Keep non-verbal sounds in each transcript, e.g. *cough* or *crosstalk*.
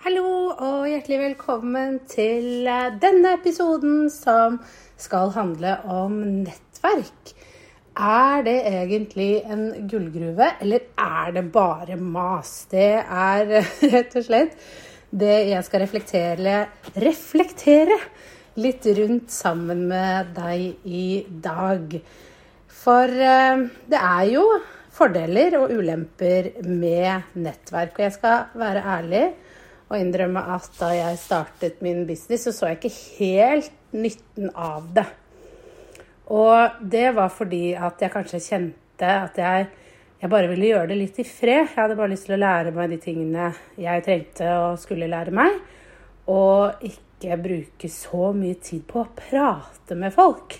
Hallo og hjertelig velkommen til eh, denne episoden som skal handle om nettverk. Er det egentlig en gullgruve, eller er det bare mas? Det er *laughs* rett og slett det jeg skal reflektere, reflektere litt rundt sammen med deg i dag. For eh, det er jo fordeler og ulemper med nettverk. Og jeg skal være ærlig og innrømme at da jeg startet min business, så så jeg ikke helt nytten av det. Og det var fordi at jeg kanskje kjente at jeg, jeg bare ville gjøre det litt i fred. Jeg hadde bare lyst til å lære meg de tingene jeg trengte og skulle lære meg. Og ikke bruke så mye tid på å prate med folk.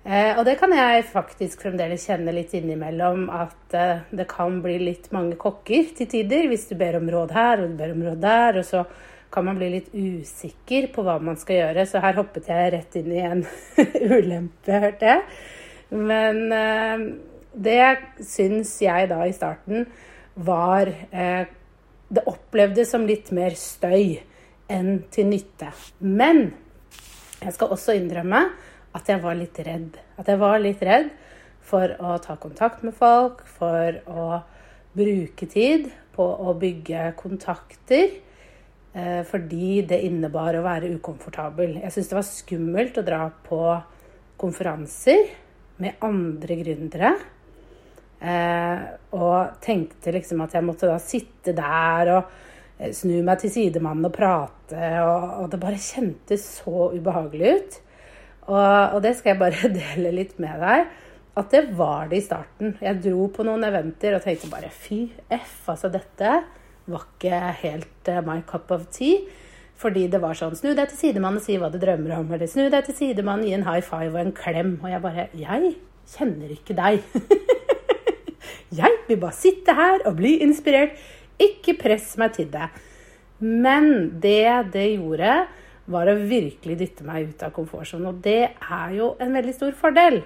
Eh, og det kan jeg faktisk fremdeles kjenne litt innimellom, at eh, det kan bli litt mange kokker til tider hvis du ber om råd her og du ber om råd der, og så kan man bli litt usikker på hva man skal gjøre. Så her hoppet jeg rett inn i en *laughs* ulempe, hørte jeg. Men eh, det syns jeg da i starten var eh, Det opplevdes som litt mer støy enn til nytte. Men jeg skal også innrømme at jeg var litt redd. At jeg var litt redd for å ta kontakt med folk, for å bruke tid på å bygge kontakter. Eh, fordi det innebar å være ukomfortabel. Jeg syntes det var skummelt å dra på konferanser med andre gründere. Eh, og tenkte liksom at jeg måtte da sitte der og eh, snu meg til sidemannen og prate. Og, det bare kjentes så ubehagelig ut. Og, og, det skal jeg bare *laughs* dele litt med deg. At det var det i starten. Jeg dro på noen eventer og tenkte bare fy f, altså dette var ikke helt uh, my cup of tea. Fordi det var sånn Snu deg til sidemannen og si hva du drømmer om. Eller snu deg til sidemannen, gi en high five og en klem. Og jeg bare Jeg kjenner ikke deg. *laughs* jeg vil bare sitte her og bli inspirert. Ikke press meg til det. Men det det gjorde, var å virkelig dytte meg ut av komfortsonen. Og det er jo en veldig stor fordel.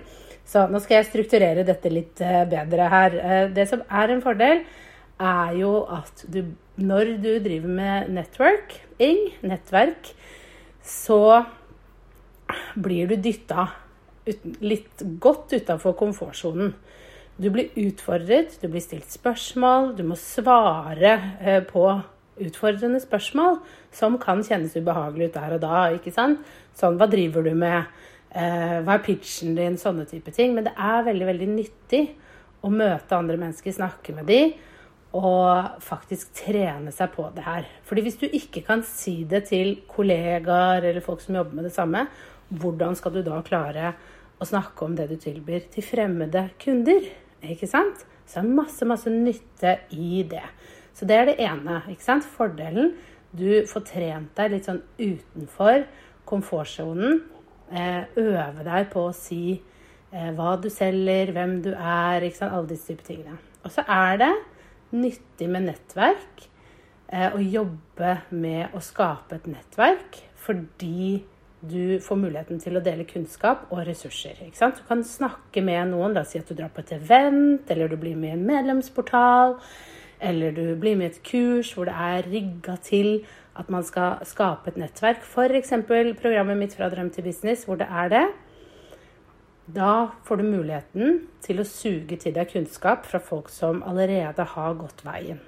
Så nå skal jeg strukturere dette litt eh, bedre her. Eh, det som er en fordel, er jo at du, når du driver med networking, nettverk, så blir du dytta litt godt utafor komfortsonen. Du blir utfordret, du blir stilt spørsmål, du må svare eh, på utfordrende spørsmål som kan kjennes ubehagelig ut der og da. ikke sant? Sånn, hva driver du med? Eh, hva er pitchen din? Sånne type ting. Men det er veldig, veldig nyttig å møte andre mennesker, snakke med dem og faktisk trene seg på det her. Fordi hvis du ikke kan si det til kollegaer eller folk som jobber med det samme, hvordan skal du da klare å snakke om det du tilbyr til fremmede kunder? Ikke sant? Så det er masse, masse nytte i det. Så det er det ene. ikke sant? Fordelen. Du får trent deg litt sånn utenfor komfortsonen. Eh, øve deg på å si eh, hva du selger, hvem du er, ikke sant? alle disse typer tingene. Og så er det nyttig med nettverk. Eh, å jobbe med å skape et nettverk fordi du får muligheten til å dele kunnskap og ressurser. ikke sant? Du kan snakke med noen, la oss si at du drar på et event, eller du blir med i en medlemsportal eller du blir med i et kurs hvor det er rigga til at man skal skape et nettverk. F.eks. programmet mitt Fra drøm til business, hvor det er det. Da får du muligheten til å suge til deg kunnskap fra folk som allerede har gått veien.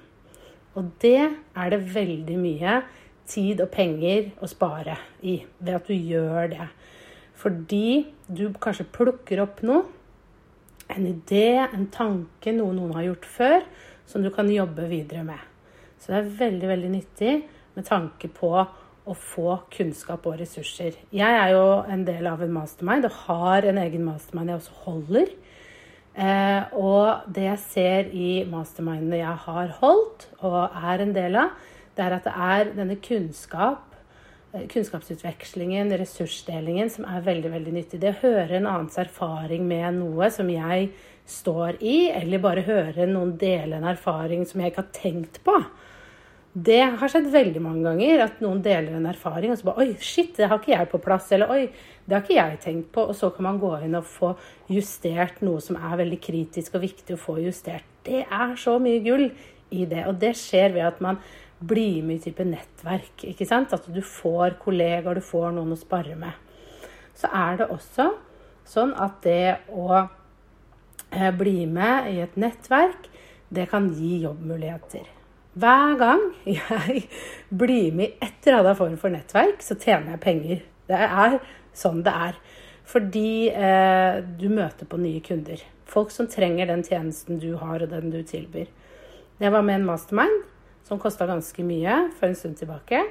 Og det er det veldig mye tid og penger å spare i ved at du gjør det. Fordi du kanskje plukker opp noe, en idé, en tanke, noe noen har gjort før, som du kan jobbe videre med. Så det er veldig, veldig nyttig med tanke på å få kunnskap og ressurser. Jeg er jo en del av en mastermind og har en egen mastermind jeg også holder. Eh, og det jeg ser i mastermindene jeg har holdt og er en del av, det er at det er denne kunnskap, eh, kunnskapsutvekslingen, ressursdelingen, som er veldig veldig nyttig. Det å høre en annens erfaring med noe som jeg står i, eller bare høre noen dele en erfaring som jeg ikke har tenkt på. Det har skjedd veldig mange ganger at noen deler en erfaring, og så bare Oi, shit, det har ikke jeg på plass. Eller oi, det har ikke jeg tenkt på. Og så kan man gå inn og få justert noe som er veldig kritisk og viktig å få justert. Det er så mye gull i det. Og det skjer ved at man blir med i type nettverk. ikke sant? At du får kollegaer, du får noen å spare med. Så er det også sånn at det å bli med i et nettverk, det kan gi jobbmuligheter. Hver gang jeg *laughs* blir med i et eller annet form for nettverk, så tjener jeg penger. Det er sånn det er. Fordi eh, du møter på nye kunder. Folk som trenger den tjenesten du har, og den du tilbyr. Jeg var med en mastermind som kosta ganske mye for en stund tilbake.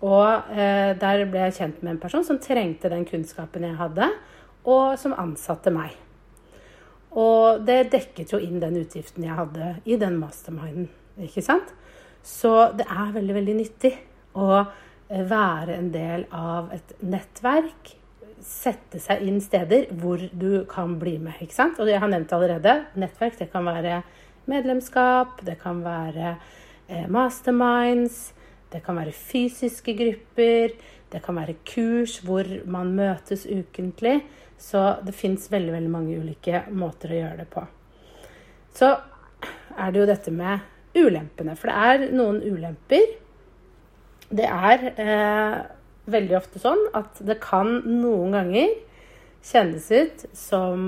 Og eh, der ble jeg kjent med en person som trengte den kunnskapen jeg hadde, og som ansatte meg. Og det dekket jo inn den utgiften jeg hadde i den masterminden. Ikke sant? Så det er veldig, veldig nyttig å eh, være en del av et nettverk. Sette seg inn steder hvor du kan bli med. ikke sant? Og jeg har nevnt allerede, nettverk det kan være medlemskap, det kan være eh, masterminds, det kan være fysiske grupper, det kan være kurs hvor man møtes ukentlig. Så det fins veldig, veldig mange ulike måter å gjøre det på. Så er det jo dette med ulempene. For det er noen ulemper. Det er eh, veldig ofte sånn at det kan noen ganger kjennes ut som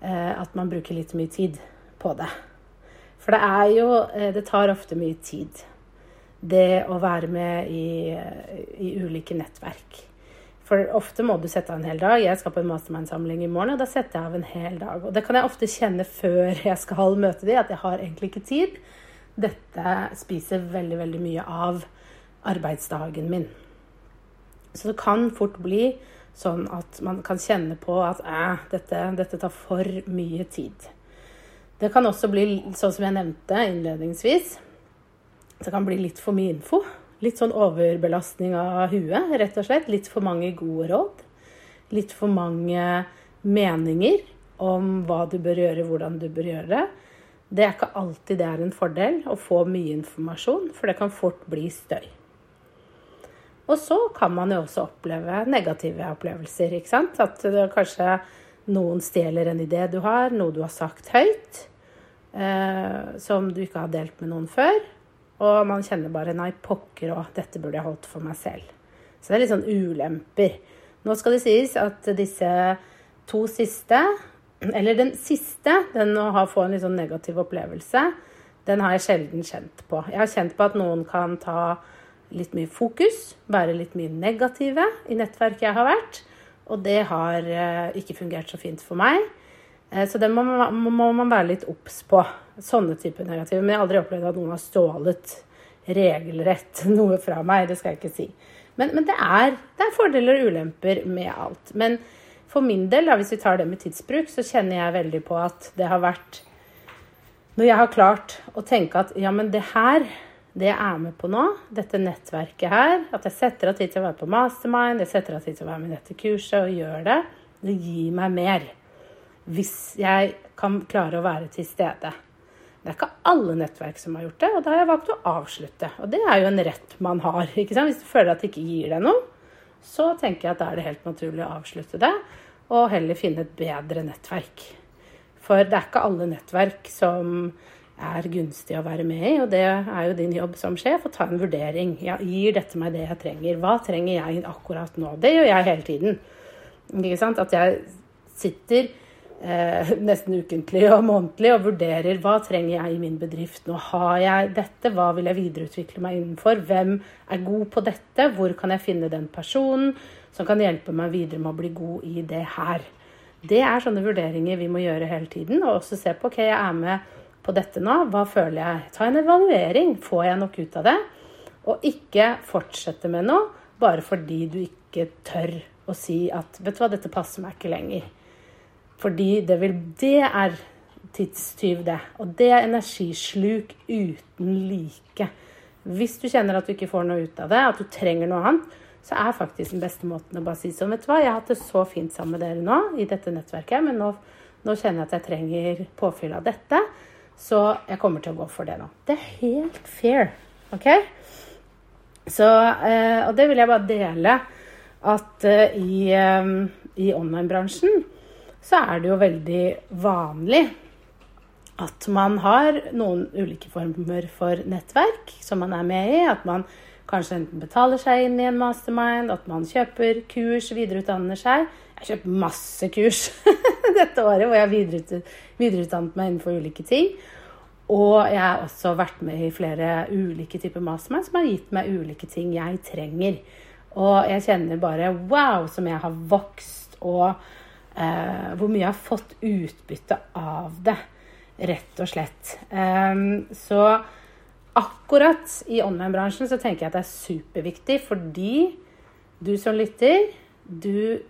eh, at man bruker litt mye tid på det. For det er jo eh, Det tar ofte mye tid, det å være med i, i ulike nettverk. For ofte må du sette av en hel dag. Jeg skal på en mastermind-samling i morgen, og da setter jeg av en hel dag. Og det kan jeg ofte kjenne før jeg skal møte de, at jeg har egentlig ikke tid dette spiser veldig, veldig mye av arbeidsdagen min. Så det kan fort bli sånn at man kan kjenne på at dette, dette tar for mye tid. Det kan også bli sånn som jeg nevnte innledningsvis. Det kan bli litt for mye info. Litt sånn overbelastning av huet, rett og slett. Litt for mange gode råd. Litt for mange meninger om hva du bør gjøre, hvordan du bør gjøre det. Det er ikke alltid det er en fordel å få mye informasjon, for det kan fort bli støy. Og så kan man jo også oppleve negative opplevelser. ikke sant? At kanskje noen stjeler en idé du har, noe du har sagt høyt, eh, som du ikke har delt med noen før. Og man kjenner bare 'nei, pokker òg, dette burde jeg holdt for meg selv'. Så det er litt sånn ulemper. Nå skal det sies at disse to siste eller den siste, den å få en litt sånn negativ opplevelse, den har jeg sjelden kjent på. Jeg har kjent på at noen kan ta litt mye fokus, være litt mye negative i nettverket jeg har vært. Og det har eh, ikke fungert så fint for meg. Eh, så det må må man være litt obs på. Sånne typer negative. Men jeg har aldri opplevd at noen har stjålet regelrett *laughs* noe fra meg. Det skal jeg ikke si. Men, men det, er, det, er, fordeler og ulemper med alt. Men for min del, da, hvis vi tar det med tidsbruk, så kjenner jeg veldig på at det har vært Når jeg har klart å tenke at ja, men det her, det jeg er med på nå, dette nettverket her, at jeg setter av tid til å være på mastermind, jeg setter av tid til å være med i dette kurset og gjør det, det gir meg mer. Hvis jeg kan klare å være til stede. Det er ikke alle nettverk som har gjort det, og da har jeg valgt å avslutte. Og det er jo en rett man har. *laughs* ikke sant? Hvis du føler at det ikke gir deg noe, så tenker jeg at da er det helt naturlig å avslutte det og heller finne et bedre nettverk. For det er ikke alle nettverk som er gunstig å være med i, og det er jo din jobb som sjef å ta en vurdering. Ja, gir dette meg det jeg trenger? Hva trenger jeg akkurat nå? Det gjør jeg hele tiden. Ikke sant? At jeg sitter eh, *laughs* nesten ukentlig og månedlig og vurderer hva trenger jeg i min bedrift nå. Har jeg dette? Hva vil jeg videreutvikle meg innenfor? Hvem er god på dette? Hvor kan jeg finne den personen? som kan hjelpe meg videre med å bli god i det her. Det er sånne vurderinger vi må gjøre hele tiden, og også se på ok, jeg er med på dette nå, hva føler jeg? Ta en evaluering. Får jeg nok ut av det? Og ikke fortsette med noe bare fordi du ikke tør å si at vet du hva, dette passer meg ikke lenger. Fordi det, vil, det er tidstyv, det. Og det er energisluk uten like. Hvis du kjenner at du ikke får noe ut av det, at du trenger noe annet, så er faktisk den beste måten å bare si sånn, vet du hva, jeg har hatt det så fint sammen med dere nå i dette nettverket, men nå, nå kjenner jeg at jeg trenger påfyll av dette, så jeg kommer til å gå for det nå. Det er helt fair, OK? Så, eh, og det vil jeg bare dele, at eh, i, eh, i online-bransjen så er det jo veldig vanlig at man har noen ulike former for nettverk som man er med i. At man Kanskje enten betaler seg inn i en mastermind, at man kjøper kurs, videreutdanner seg. Jeg har kjøpt masse kurs *laughs* dette året hvor jeg har videreutdannet meg innenfor ulike ting. Og jeg har også vært med i flere ulike typer mastermind som har gitt meg ulike ting jeg trenger. Og jeg kjenner bare wow, som jeg har vokst, og eh, hvor mye jeg har fått utbytte av det. Rett og slett. Um, så akkurat i online-bransjen så tenker jeg at det er superviktig fordi du som lytter, du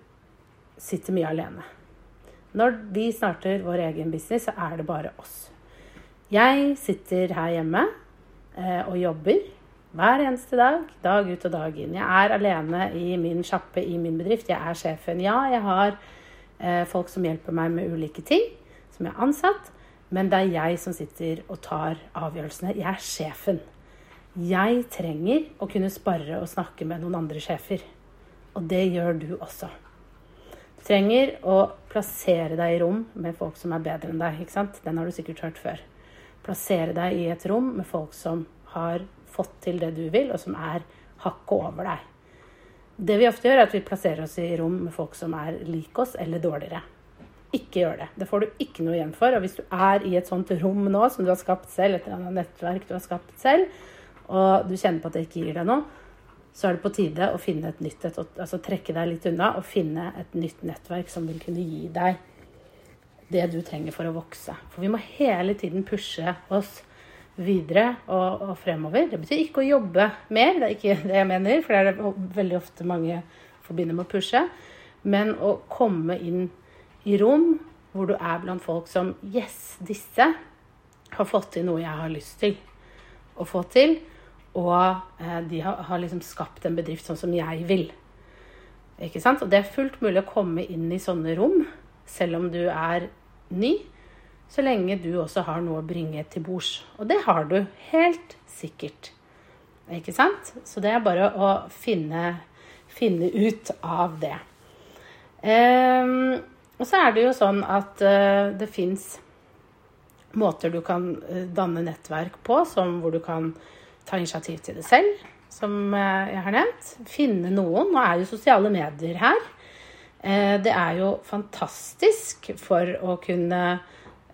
sitter mye alene. Når vi starter vår egen business, så er det bare oss. Jeg sitter her hjemme eh, og jobber hver eneste dag, dag ut og dag inn. Jeg er alene i min sjappe, i min bedrift. Jeg er sjefen. Ja, jeg har folk som hjelper meg med ulike ting, som jeg er ansatt. Men det er jeg som sitter og tar avgjørelsene. Jeg er sjefen. Jeg trenger å kunne spare og snakke med noen andre sjefer. Og det gjør du også. Du trenger å plassere deg i rom med folk som er bedre enn deg. ikke sant? Den har du sikkert hørt før. Plassere deg i et rom med folk som har fått til det du vil, og som er hakket over deg. Det vi ofte gjør, er at vi plasserer oss i rom med folk som er lik oss eller dårligere. Ikke gjør det. Det får du ikke noe igjen for. Og hvis du er i et sånt rom nå som du har skapt selv, et eller annet nettverk du har skapt selv, og du kjenner på at det ikke gir deg noe, så er det på tide å finne et nytt et, altså trekke deg litt unna og finne et nytt nettverk som vil kunne gi deg det du trenger for å vokse. For vi må hele tiden pushe oss videre og, og fremover. Det betyr ikke å jobbe mer, det er ikke det jeg mener, for det er det veldig ofte mange forbinder med å pushe. Men å komme inn i rom hvor du er blant folk som Yes, disse har fått til noe jeg har lyst til å få til. Og eh, de har, har, liksom skapt en bedrift sånn som jeg vil. Ikke sant? Og det er fullt mulig å komme inn i sånne rom, selv om du er ny. Så lenge du også har noe å bringe til bords. Og det har du helt sikkert. Ikke sant? Så det er bare å finne, finne ut av det. Um, og så er det jo sånn at uh, det fins måter du kan uh, danne nettverk på, som hvor du kan ta initiativ til det selv, som uh, jeg har nevnt. Finne noen. Nå er jo sosiale medier her. det er jo fantastisk for å kunne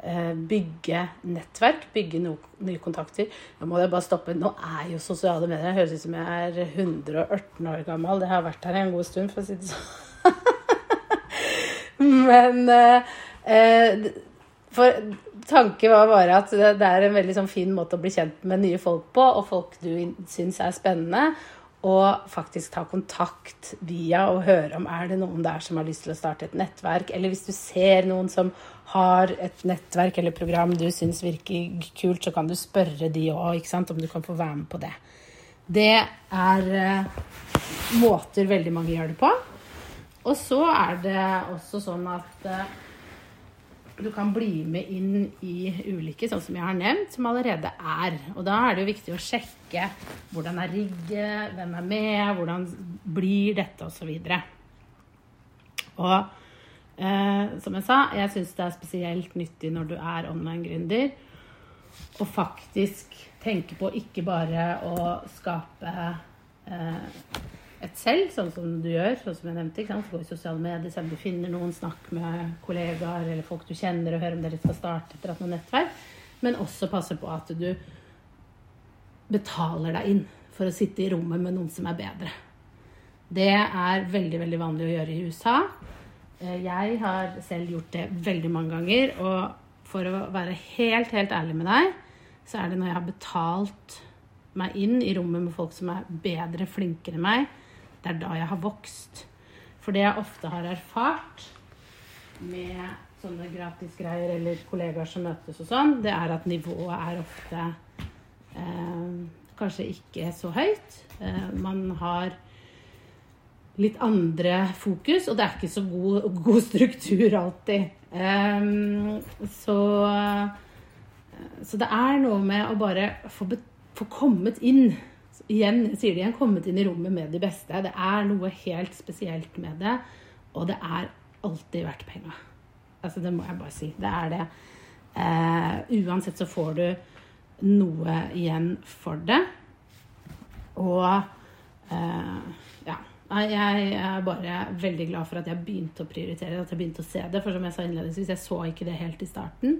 bygge nettverk, bygge no nye kontakter. Nå må jeg bare stoppe. Nå er jo sosiale medier Høres ut som jeg er 118 år gammel. Det har vært her en god stund, for å si det sånn. *laughs* Men eh, For tanken var bare at det er en veldig sånn fin måte å bli kjent med nye folk på, og folk du syns er spennende. Og faktisk ta kontakt via og høre om er det noen der som har lyst til å starte et nettverk. Eller hvis du ser noen som har et nettverk eller program du syns virker kult, så kan du spørre de òg om du kan få være med på det. Det er eh, måter veldig mange gjør det på. Og så er det også sånn at eh, du kan bli med inn i ulike, sånn som jeg har nevnt, som allerede er. Og da er det jo viktig å sjekke hvordan er rigget, hvem er med, hvordan blir dette, osv. Og, og uh, som jeg sa, jeg syns det er spesielt nyttig når du er online-gründer, å faktisk tenke på ikke bare å skape eh, et selv, sånn som du gjør, sånn som jeg nevnte. Ikke sant? Gå i sosiale medier, se om du finner noen, snakk med kollegaer eller folk du kjenner, og høre om dere skal starte etter et noe nettverk. Men også passe på at du betaler deg inn for å sitte i rommet med noen som er bedre. Det er veldig, veldig vanlig å gjøre i USA. Eh, Jeg har selv gjort det veldig mange ganger. Og for å være helt, helt ærlig med deg, så er det når jeg har betalt meg inn i rommet med folk som er bedre, flinkere enn meg, det er da jeg har vokst. For det jeg ofte har erfart med sånne gratisgreier eller kollegaer som møtes og sånn, det er at nivået er ofte eh, kanskje ikke så høyt. Eh, man har litt andre fokus, og det er ikke så god, god struktur alltid. Um, så, så det er noe med å bare få, få kommet inn Igjen, sier det igjen, kommet inn i rommet med de beste. Det er noe helt spesielt med det, og det er alltid verdt penga. Altså, det må jeg bare si. Det er det. Uh, uansett så får du noe igjen for det. Og uh, ja. Jeg er bare veldig glad for at jeg begynte å prioritere at jeg begynte å se det. For som jeg sa innledningsvis, jeg så ikke det helt i starten.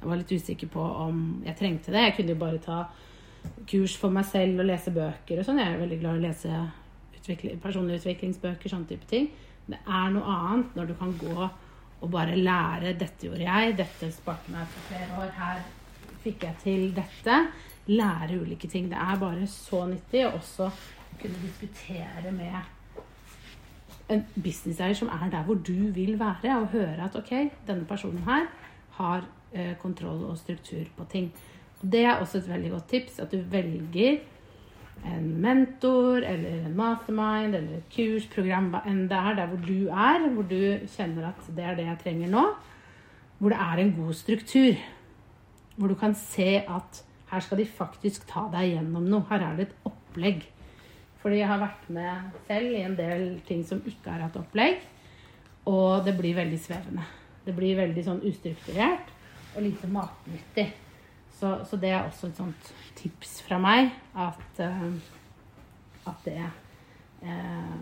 Jeg var litt usikker på om jeg trengte det. Jeg kunne jo bare ta kurs for meg selv og lese bøker og sånn. Jeg er veldig glad i å lese utvikling, personlige utviklingsbøker, sånn type ting. Det er noe annet når du kan gå og bare lære 'dette gjorde jeg', 'dette sparte meg for flere år', 'her fikk jeg til dette'. Lære ulike ting. Det er bare så nyttig. Og også kunne diskutere med en businesseier som er der hvor du vil være, og høre at ok, denne personen her har eh, kontroll og struktur på ting. Det er også et veldig godt tips, at du velger en mentor eller en mastermind eller et kurs, program, hva enn det er, der hvor du er, hvor du kjenner at det er det jeg trenger nå. Hvor det er en god struktur. Hvor du kan se at her skal de faktisk ta deg gjennom noe. Her er det et opplegg. Fordi jeg har vært med selv i en del ting som ikke har hatt opplegg. Og det blir veldig svevende. Det blir veldig sånn ustrukturert og lite matnyttig. Så, så, det er også et sånt tips fra meg at, uh, at det uh,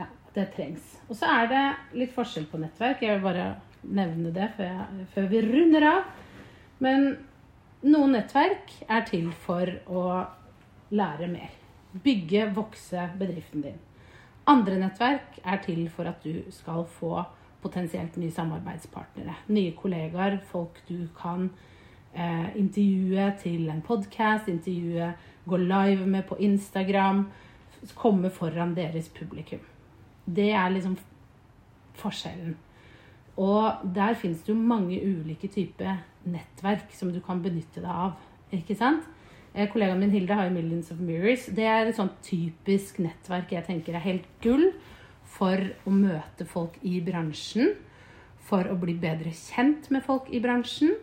ja, det trengs. Og så er det litt forskjell på nettverk. Jeg vil bare nevne det før, jeg, før vi runder av. Men noen nettverk er til for å lære mer. Bygge, vokse bedriften din. Andre nettverk er til for at du skal få potensielt nye samarbeidspartnere. Nye kollegaer, folk du kan eh, intervjue til en podkast, intervjue, gå live med på Instagram. Komme foran deres publikum. Det er liksom forskjellen. Og der finnes det jo mange ulike typer nettverk som du kan benytte deg av. Ikke sant? Eh, kollegaen min Hilde har jo Millions of Mirrors. Det er et sånt typisk nettverk jeg tenker er helt gull for å møte folk i bransjen. For å bli bedre kjent med folk i bransjen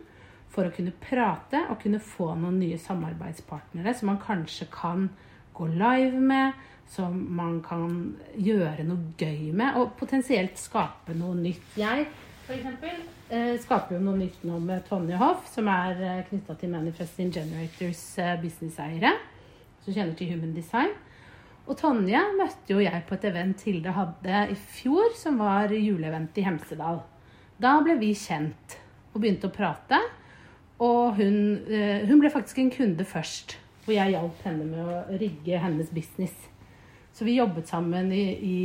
for å kunne prate og kunne få noen nye samarbeidspartnere som man kanskje kan gå live med, som man kan gjøre noe gøy med, og potensielt skape noe nytt. Jeg f.eks. Eh, skaper jo noe nytt nå med Tonje Hoff, som er eh, knytta til Manifesting Generators eh, businesseiere, som kjenner til Human Design. Og Tonje møtte jo jeg på et event Hilde hadde i fjor, som var juleevent i Hemsedal. Da ble vi kjent og begynte å prate. Og hun, hun, ble faktisk en kunde først, hvor jeg hjalp henne med å rigge hennes business. Så vi jobbet sammen i, i,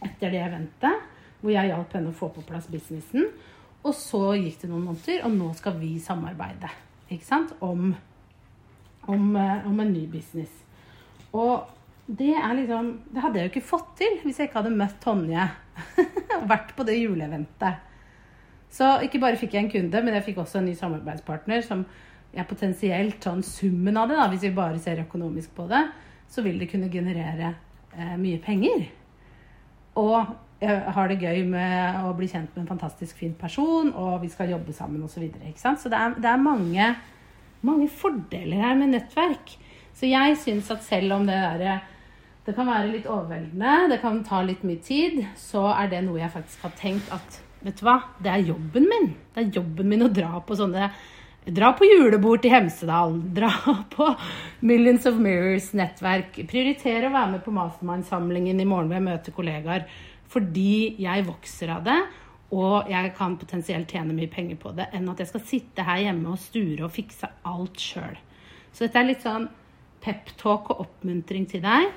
etter det eventet, hvor jeg hjalp henne å få på plass businessen. Og så gikk det noen måneder, og nå skal vi samarbeide ikke sant? Om, om, eh, om en ny business. Og det er liksom Det hadde jeg jo ikke fått til hvis jeg ikke hadde møtt Tonje og vært på det juleeventet. Så ikke bare fikk jeg en kunde, men jeg fikk også en ny samarbeidspartner som jeg potensielt, sånn summen av det, da, hvis vi bare ser økonomisk på det, så vil det kunne generere eh, mye penger. Og har det gøy med å bli kjent med en fantastisk fin person, og vi skal jobbe sammen osv. Så, videre, så det er, det er mange, mange, fordeler her med nettverk. Så jeg syns at selv om det der, det kan være litt overveldende, det kan ta litt mye tid, så er det noe jeg faktisk har tenkt at Vet du hva? Det er jobben min. Det er jobben min å dra på sånne Dra på julebord til Hemsedal. Dra på Millions of Mirrors-nettverk. Prioritere å være med på Mastermind-samlingen i morgen hvor jeg møter kollegaer. Fordi jeg vokser av det, og jeg kan potensielt tjene mye penger på det, enn at jeg skal sitte her hjemme og sture og fikse alt sjøl. Så dette er litt sånn peptalk og oppmuntring til deg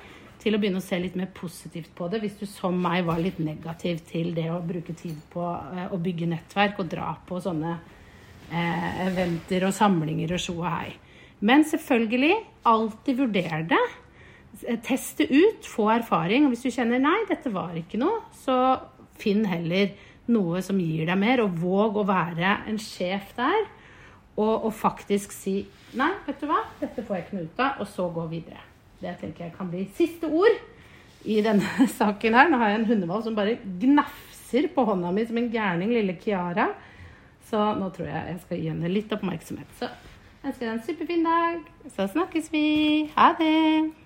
til å begynne å se litt mer positivt på det, hvis du som meg var litt negativ til det å bruke tid på eh, å bygge nettverk og dra på sånne eh, eventer og samlinger og sjo og hei. Men selvfølgelig, alltid vurder det. Teste ut, få erfaring. Og hvis du kjenner nei, dette var ikke noe, så finn heller noe som gir deg mer, og våg å være en sjef der. Og, og faktisk si nei, vet du hva, dette får jeg ikke noe ut av, og så gå videre. Det tenker jeg kan bli siste ord i denne *laughs* saken her. Nå har jeg en hundevalg som bare gnafser på hånda mi som en gærning, lille Kiara. Så nå tror jeg jeg skal gi henne litt oppmerksomhet. Så jeg ønsker deg en superfin dag. Så snakkes vi. Ha det.